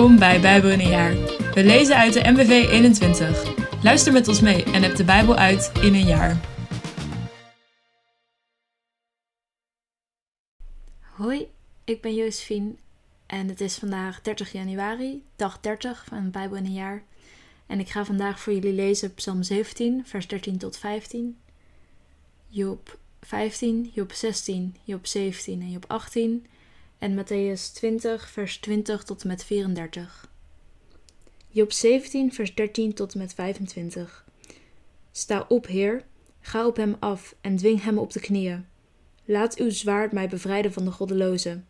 Welkom bij Bijbel in een jaar. We lezen uit de MBV 21. Luister met ons mee en heb de Bijbel uit in een jaar. Hoi, ik ben Josephine en het is vandaag 30 januari, dag 30 van Bijbel in een jaar. En ik ga vandaag voor jullie lezen Psalm 17, vers 13 tot 15, Job 15, Job 16, Job 17 en Job 18 en Matthäus 20, vers 20 tot en met 34. Job 17, vers 13 tot en met 25. Sta op, Heer, ga op hem af en dwing hem op de knieën. Laat uw zwaard mij bevrijden van de goddelozen.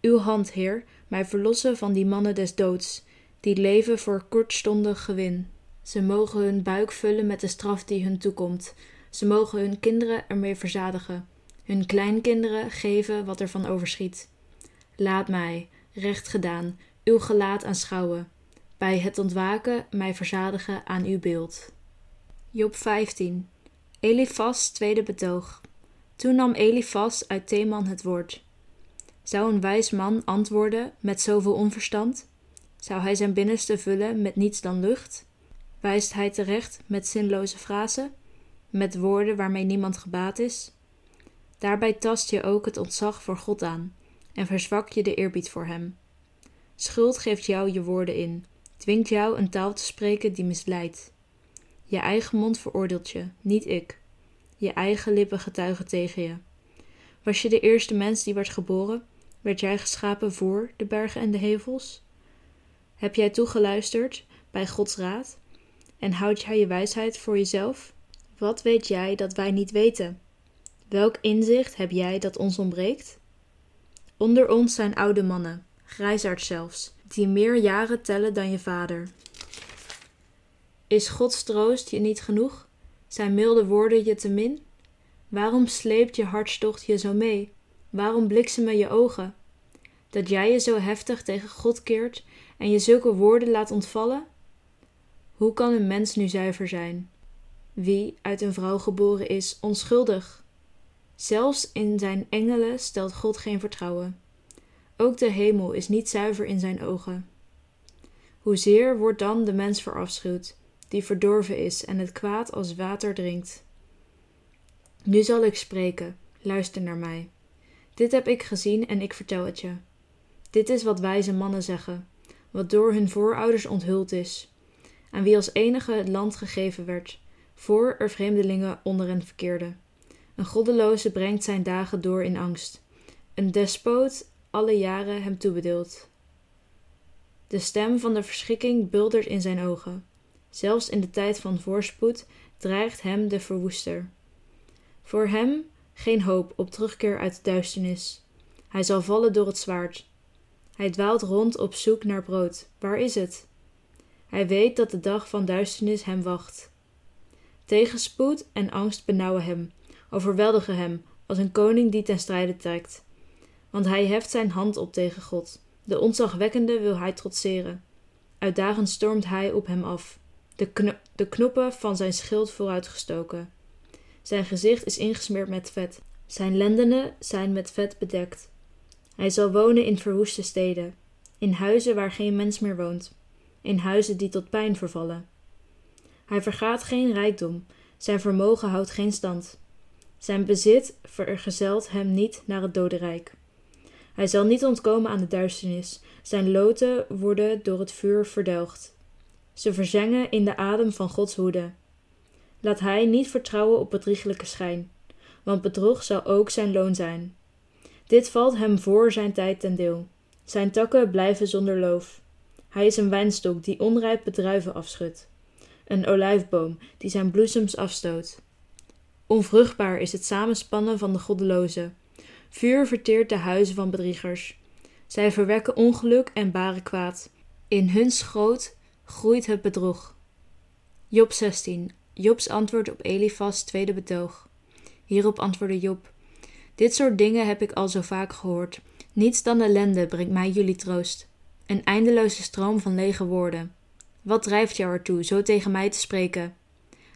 Uw hand, Heer, mij verlossen van die mannen des doods, die leven voor kortstondig gewin. Ze mogen hun buik vullen met de straf die hun toekomt. Ze mogen hun kinderen ermee verzadigen, hun kleinkinderen geven wat er van overschiet. Laat mij, recht gedaan, uw gelaat aanschouwen, bij het ontwaken mij verzadigen aan uw beeld. Job 15 Elifas tweede betoog Toen nam Elifas uit Theman het woord. Zou een wijs man antwoorden met zoveel onverstand? Zou hij zijn binnenste vullen met niets dan lucht? Wijst hij terecht met zinloze frasen, met woorden waarmee niemand gebaat is? Daarbij tast je ook het ontzag voor God aan en verzwak je de eerbied voor hem. Schuld geeft jou je woorden in, dwingt jou een taal te spreken die misleidt. Je eigen mond veroordeelt je, niet ik. Je eigen lippen getuigen tegen je. Was je de eerste mens die werd geboren? Werd jij geschapen voor de bergen en de hevels? Heb jij toegeluisterd bij Gods raad? En houd jij je wijsheid voor jezelf? Wat weet jij dat wij niet weten? Welk inzicht heb jij dat ons ontbreekt? Onder ons zijn oude mannen, grijsaards zelfs, die meer jaren tellen dan je vader. Is Gods troost je niet genoeg? Zijn milde woorden je te min? Waarom sleept je hartstocht je zo mee? Waarom bliksemen je ogen? Dat jij je zo heftig tegen God keert en je zulke woorden laat ontvallen? Hoe kan een mens nu zuiver zijn? Wie uit een vrouw geboren is, onschuldig? Zelfs in zijn engelen stelt God geen vertrouwen. Ook de hemel is niet zuiver in zijn ogen. Hoezeer wordt dan de mens verafschuwd, die verdorven is en het kwaad als water drinkt. Nu zal ik spreken, luister naar mij. Dit heb ik gezien en ik vertel het je. Dit is wat wijze mannen zeggen, wat door hun voorouders onthuld is, aan wie als enige het land gegeven werd, voor er vreemdelingen onder hen verkeerden. Een goddeloze brengt zijn dagen door in angst. Een despoot alle jaren hem toebedeeld. De stem van de verschrikking buldert in zijn ogen. Zelfs in de tijd van voorspoed dreigt hem de verwoester. Voor hem geen hoop op terugkeer uit de duisternis. Hij zal vallen door het zwaard. Hij dwaalt rond op zoek naar brood. Waar is het? Hij weet dat de dag van duisternis hem wacht. Tegenspoed en angst benauwen hem overweldigen hem als een koning die ten strijde trekt. Want hij heft zijn hand op tegen God. De ontzagwekkende wil hij trotseren. Uitdagend stormt hij op hem af, de, de knoppen van zijn schild vooruitgestoken. Zijn gezicht is ingesmeerd met vet. Zijn lendenen zijn met vet bedekt. Hij zal wonen in verwoeste steden, in huizen waar geen mens meer woont, in huizen die tot pijn vervallen. Hij vergaat geen rijkdom, zijn vermogen houdt geen stand. Zijn bezit vergezelt hem niet naar het dodenrijk. Hij zal niet ontkomen aan de duisternis. Zijn loten worden door het vuur verdelgd. Ze verzengen in de adem van Gods woede. Laat hij niet vertrouwen op bedrieglijke schijn, want bedrog zal ook zijn loon zijn. Dit valt hem voor zijn tijd ten deel. Zijn takken blijven zonder loof. Hij is een wijnstok die onrijpe druiven afschudt, een olijfboom die zijn bloesems afstoot. Onvruchtbaar is het samenspannen van de goddelozen. Vuur verteert de huizen van bedriegers. Zij verwekken ongeluk en baren kwaad. In hun schoot groeit het bedrog. Job 16. Jobs antwoord op Elifas tweede betoog. Hierop antwoordde Job: Dit soort dingen heb ik al zo vaak gehoord. Niets dan ellende brengt mij jullie troost. Een eindeloze stroom van lege woorden. Wat drijft jou ertoe zo tegen mij te spreken?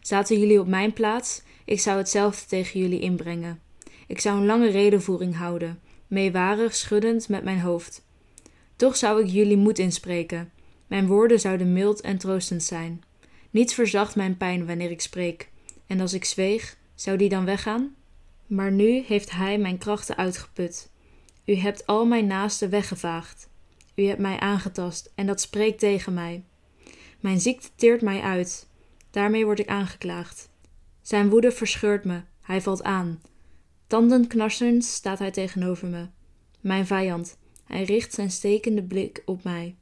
Zaten jullie op mijn plaats? Ik zou hetzelfde tegen jullie inbrengen. Ik zou een lange redenvoering houden, meewarig schuddend met mijn hoofd. Toch zou ik jullie moed inspreken. Mijn woorden zouden mild en troostend zijn. Niets verzacht mijn pijn wanneer ik spreek. En als ik zweeg, zou die dan weggaan? Maar nu heeft hij mijn krachten uitgeput. U hebt al mijn naasten weggevaagd. U hebt mij aangetast en dat spreekt tegen mij. Mijn ziekte teert mij uit. Daarmee word ik aangeklaagd. Zijn woede verscheurt me. Hij valt aan. Tandenknarsend staat hij tegenover me. Mijn vijand. Hij richt zijn stekende blik op mij.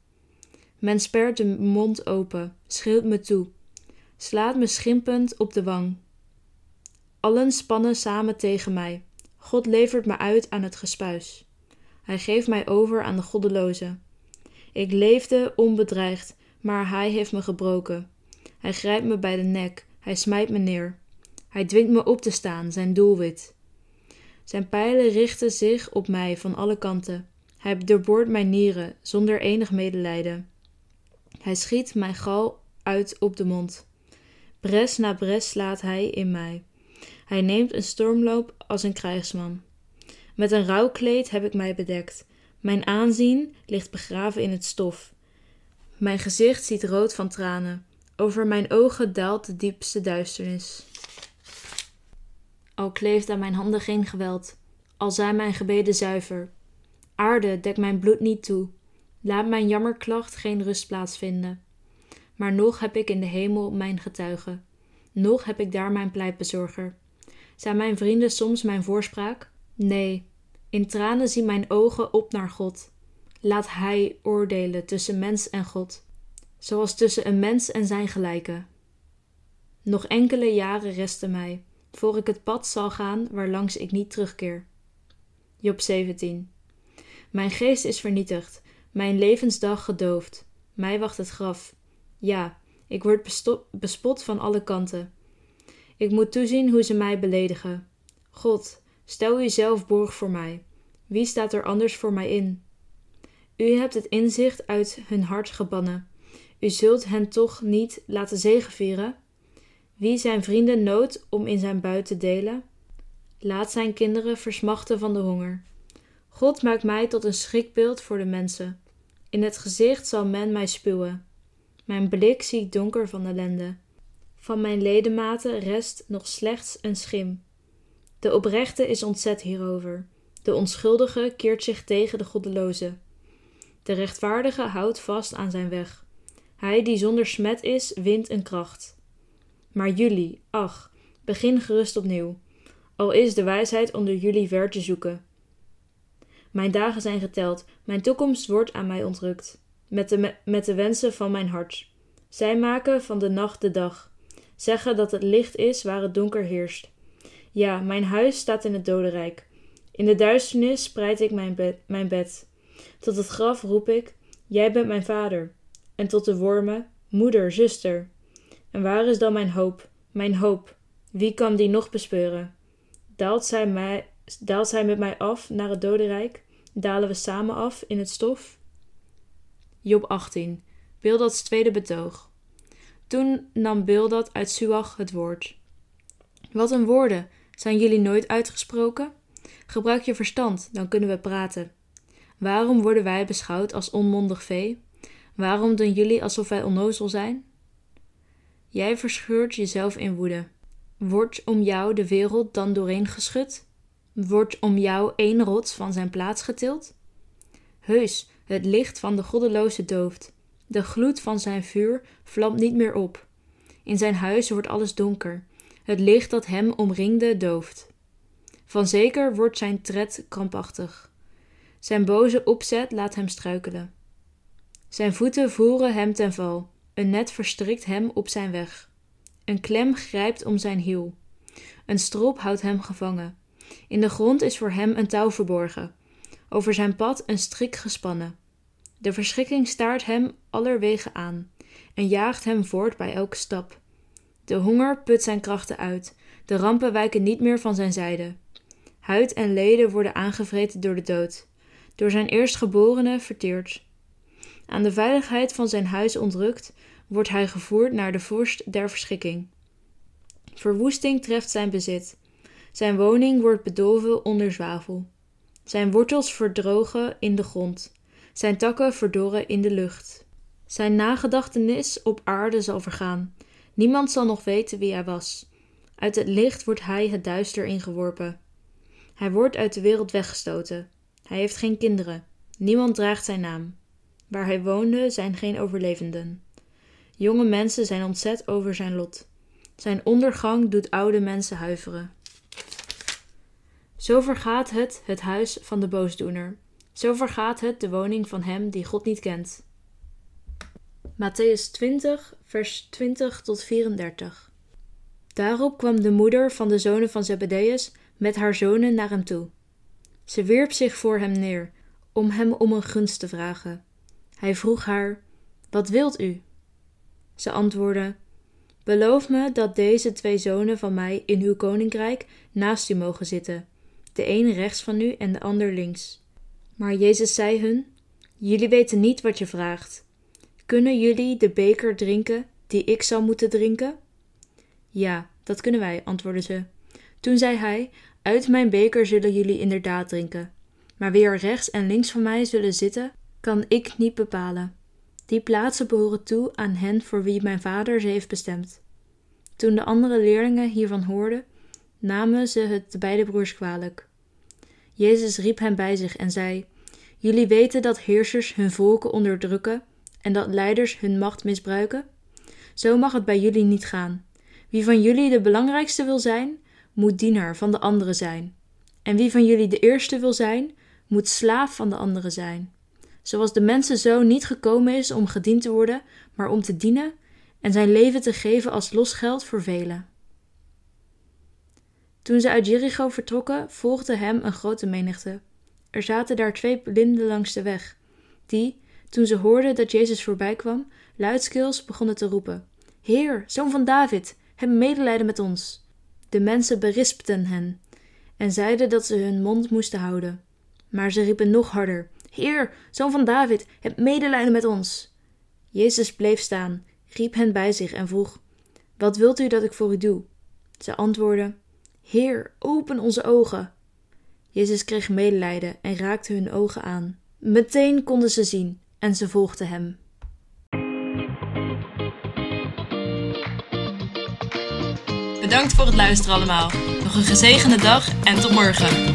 Men spert de mond open, schreeuwt me toe, slaat me schimpend op de wang. Allen spannen samen tegen mij. God levert me uit aan het gespuis. Hij geeft mij over aan de goddelozen. Ik leefde onbedreigd, maar hij heeft me gebroken. Hij grijpt me bij de nek, hij smijt me neer. Hij dwingt me op te staan, zijn doelwit. Zijn pijlen richten zich op mij van alle kanten. Hij doorboort mijn nieren zonder enig medelijden. Hij schiet mijn gal uit op de mond. Bres na bres slaat hij in mij. Hij neemt een stormloop als een krijgsman. Met een rouwkleed heb ik mij bedekt. Mijn aanzien ligt begraven in het stof. Mijn gezicht ziet rood van tranen. Over mijn ogen daalt de diepste duisternis. Al kleeft aan mijn handen geen geweld, al zijn mijn gebeden zuiver. Aarde, dek mijn bloed niet toe. Laat mijn jammerklacht geen rustplaats vinden. Maar nog heb ik in de hemel mijn getuige. Nog heb ik daar mijn pleitbezorger. Zijn mijn vrienden soms mijn voorspraak? Nee, in tranen zien mijn ogen op naar God. Laat Hij oordelen tussen mens en God, zoals tussen een mens en zijn gelijke. Nog enkele jaren resten mij, voor ik het pad zal gaan waarlangs ik niet terugkeer. Job 17. Mijn geest is vernietigd, mijn levensdag gedoofd. Mij wacht het graf. Ja, ik word bespot van alle kanten. Ik moet toezien hoe ze mij beledigen. God, stel u zelf borg voor mij. Wie staat er anders voor mij in? U hebt het inzicht uit hun hart gebannen. U zult hen toch niet laten zegevieren? Wie zijn vrienden nood om in zijn buit te delen? Laat zijn kinderen versmachten van de honger. God maakt mij tot een schrikbeeld voor de mensen. In het gezicht zal men mij spuwen. Mijn blik ziet donker van ellende. Van mijn ledematen rest nog slechts een schim. De oprechte is ontzet hierover. De onschuldige keert zich tegen de goddeloze. De rechtvaardige houdt vast aan zijn weg. Hij die zonder smet is, wint een kracht. Maar jullie, ach, begin gerust opnieuw, al is de wijsheid onder jullie ver te zoeken. Mijn dagen zijn geteld, mijn toekomst wordt aan mij ontrukt, met de, met de wensen van mijn hart. Zij maken van de nacht de dag, zeggen dat het licht is waar het donker heerst. Ja, mijn huis staat in het dodenrijk. In de duisternis spreid ik mijn mijn bed. Tot het graf roep ik: Jij bent mijn vader. En tot de wormen: Moeder, zuster. En waar is dan mijn hoop? Mijn hoop. Wie kan die nog bespeuren? Daalt zij, mij, daalt zij met mij af naar het dodenrijk? Dalen we samen af in het stof? Job 18. Bildads tweede betoog. Toen nam Bildad uit Suach het woord. Wat een woorden! Zijn jullie nooit uitgesproken? Gebruik je verstand, dan kunnen we praten. Waarom worden wij beschouwd als onmondig vee? Waarom doen jullie alsof wij onnozel zijn? Jij verscheurt jezelf in woede. Wordt om jou de wereld dan doorheen geschud? Wordt om jou één rots van zijn plaats getild? Heus, het licht van de goddeloze dooft. De gloed van zijn vuur vlamt niet meer op. In zijn huis wordt alles donker. Het licht dat hem omringde dooft. Vanzeker wordt zijn tred krampachtig. Zijn boze opzet laat hem struikelen. Zijn voeten voeren hem ten val. Een net verstrikt hem op zijn weg. Een klem grijpt om zijn hiel. Een strop houdt hem gevangen. In de grond is voor hem een touw verborgen. Over zijn pad een strik gespannen. De verschrikking staart hem allerwege aan en jaagt hem voort bij elke stap. De honger put zijn krachten uit. De rampen wijken niet meer van zijn zijde. Huid en leden worden aangevreten door de dood, door zijn eerstgeborene verteerd. Aan de veiligheid van zijn huis ontrukt, wordt hij gevoerd naar de vorst der verschikking. Verwoesting treft zijn bezit. Zijn woning wordt bedolven onder zwavel. Zijn wortels verdrogen in de grond. zijn takken verdorren in de lucht. Zijn nagedachtenis op aarde zal vergaan. Niemand zal nog weten wie hij was. Uit het licht wordt hij het duister ingeworpen. Hij wordt uit de wereld weggestoten. Hij heeft geen kinderen. Niemand draagt zijn naam. Waar hij woonde zijn geen overlevenden. Jonge mensen zijn ontzet over zijn lot. Zijn ondergang doet oude mensen huiveren. Zo vergaat het het huis van de boosdoener. Zo vergaat het de woning van hem die God niet kent. Matthäus 20, vers 20 tot 34. Daarop kwam de moeder van de zonen van Zebedeus met haar zonen naar hem toe. Ze wierp zich voor hem neer, om hem om een gunst te vragen. Hij vroeg haar: Wat wilt u? Ze antwoordde: Beloof me dat deze twee zonen van mij in uw koninkrijk naast u mogen zitten, de een rechts van u en de ander links. Maar Jezus zei hun: Jullie weten niet wat je vraagt. Kunnen jullie de beker drinken die ik zal moeten drinken? Ja, dat kunnen wij, antwoordden ze. Toen zei hij: Uit mijn beker zullen jullie inderdaad drinken. Maar wie er rechts en links van mij zullen zitten, kan ik niet bepalen. Die plaatsen behoren toe aan hen voor wie mijn vader ze heeft bestemd. Toen de andere leerlingen hiervan hoorden, namen ze het de beide broers kwalijk. Jezus riep hen bij zich en zei: Jullie weten dat heersers hun volken onderdrukken en dat leiders hun macht misbruiken? Zo mag het bij jullie niet gaan. Wie van jullie de belangrijkste wil zijn, moet dienaar van de andere zijn. En wie van jullie de eerste wil zijn, moet slaaf van de andere zijn. Zoals de mensenzoon niet gekomen is om gediend te worden, maar om te dienen en zijn leven te geven als losgeld voor velen. Toen ze uit Jericho vertrokken, volgde hem een grote menigte. Er zaten daar twee blinden langs de weg, die, toen ze hoorden dat Jezus voorbij kwam, luidkeels begonnen te roepen: Heer, zoon van David, heb medelijden met ons. De mensen berispten hen en zeiden dat ze hun mond moesten houden. Maar ze riepen nog harder: Heer, zoon van David, heb medelijden met ons. Jezus bleef staan, riep hen bij zich en vroeg: Wat wilt u dat ik voor u doe? Ze antwoordden: Heer, open onze ogen. Jezus kreeg medelijden en raakte hun ogen aan. Meteen konden ze zien en ze volgden hem. Bedankt voor het luisteren allemaal. Nog een gezegende dag en tot morgen.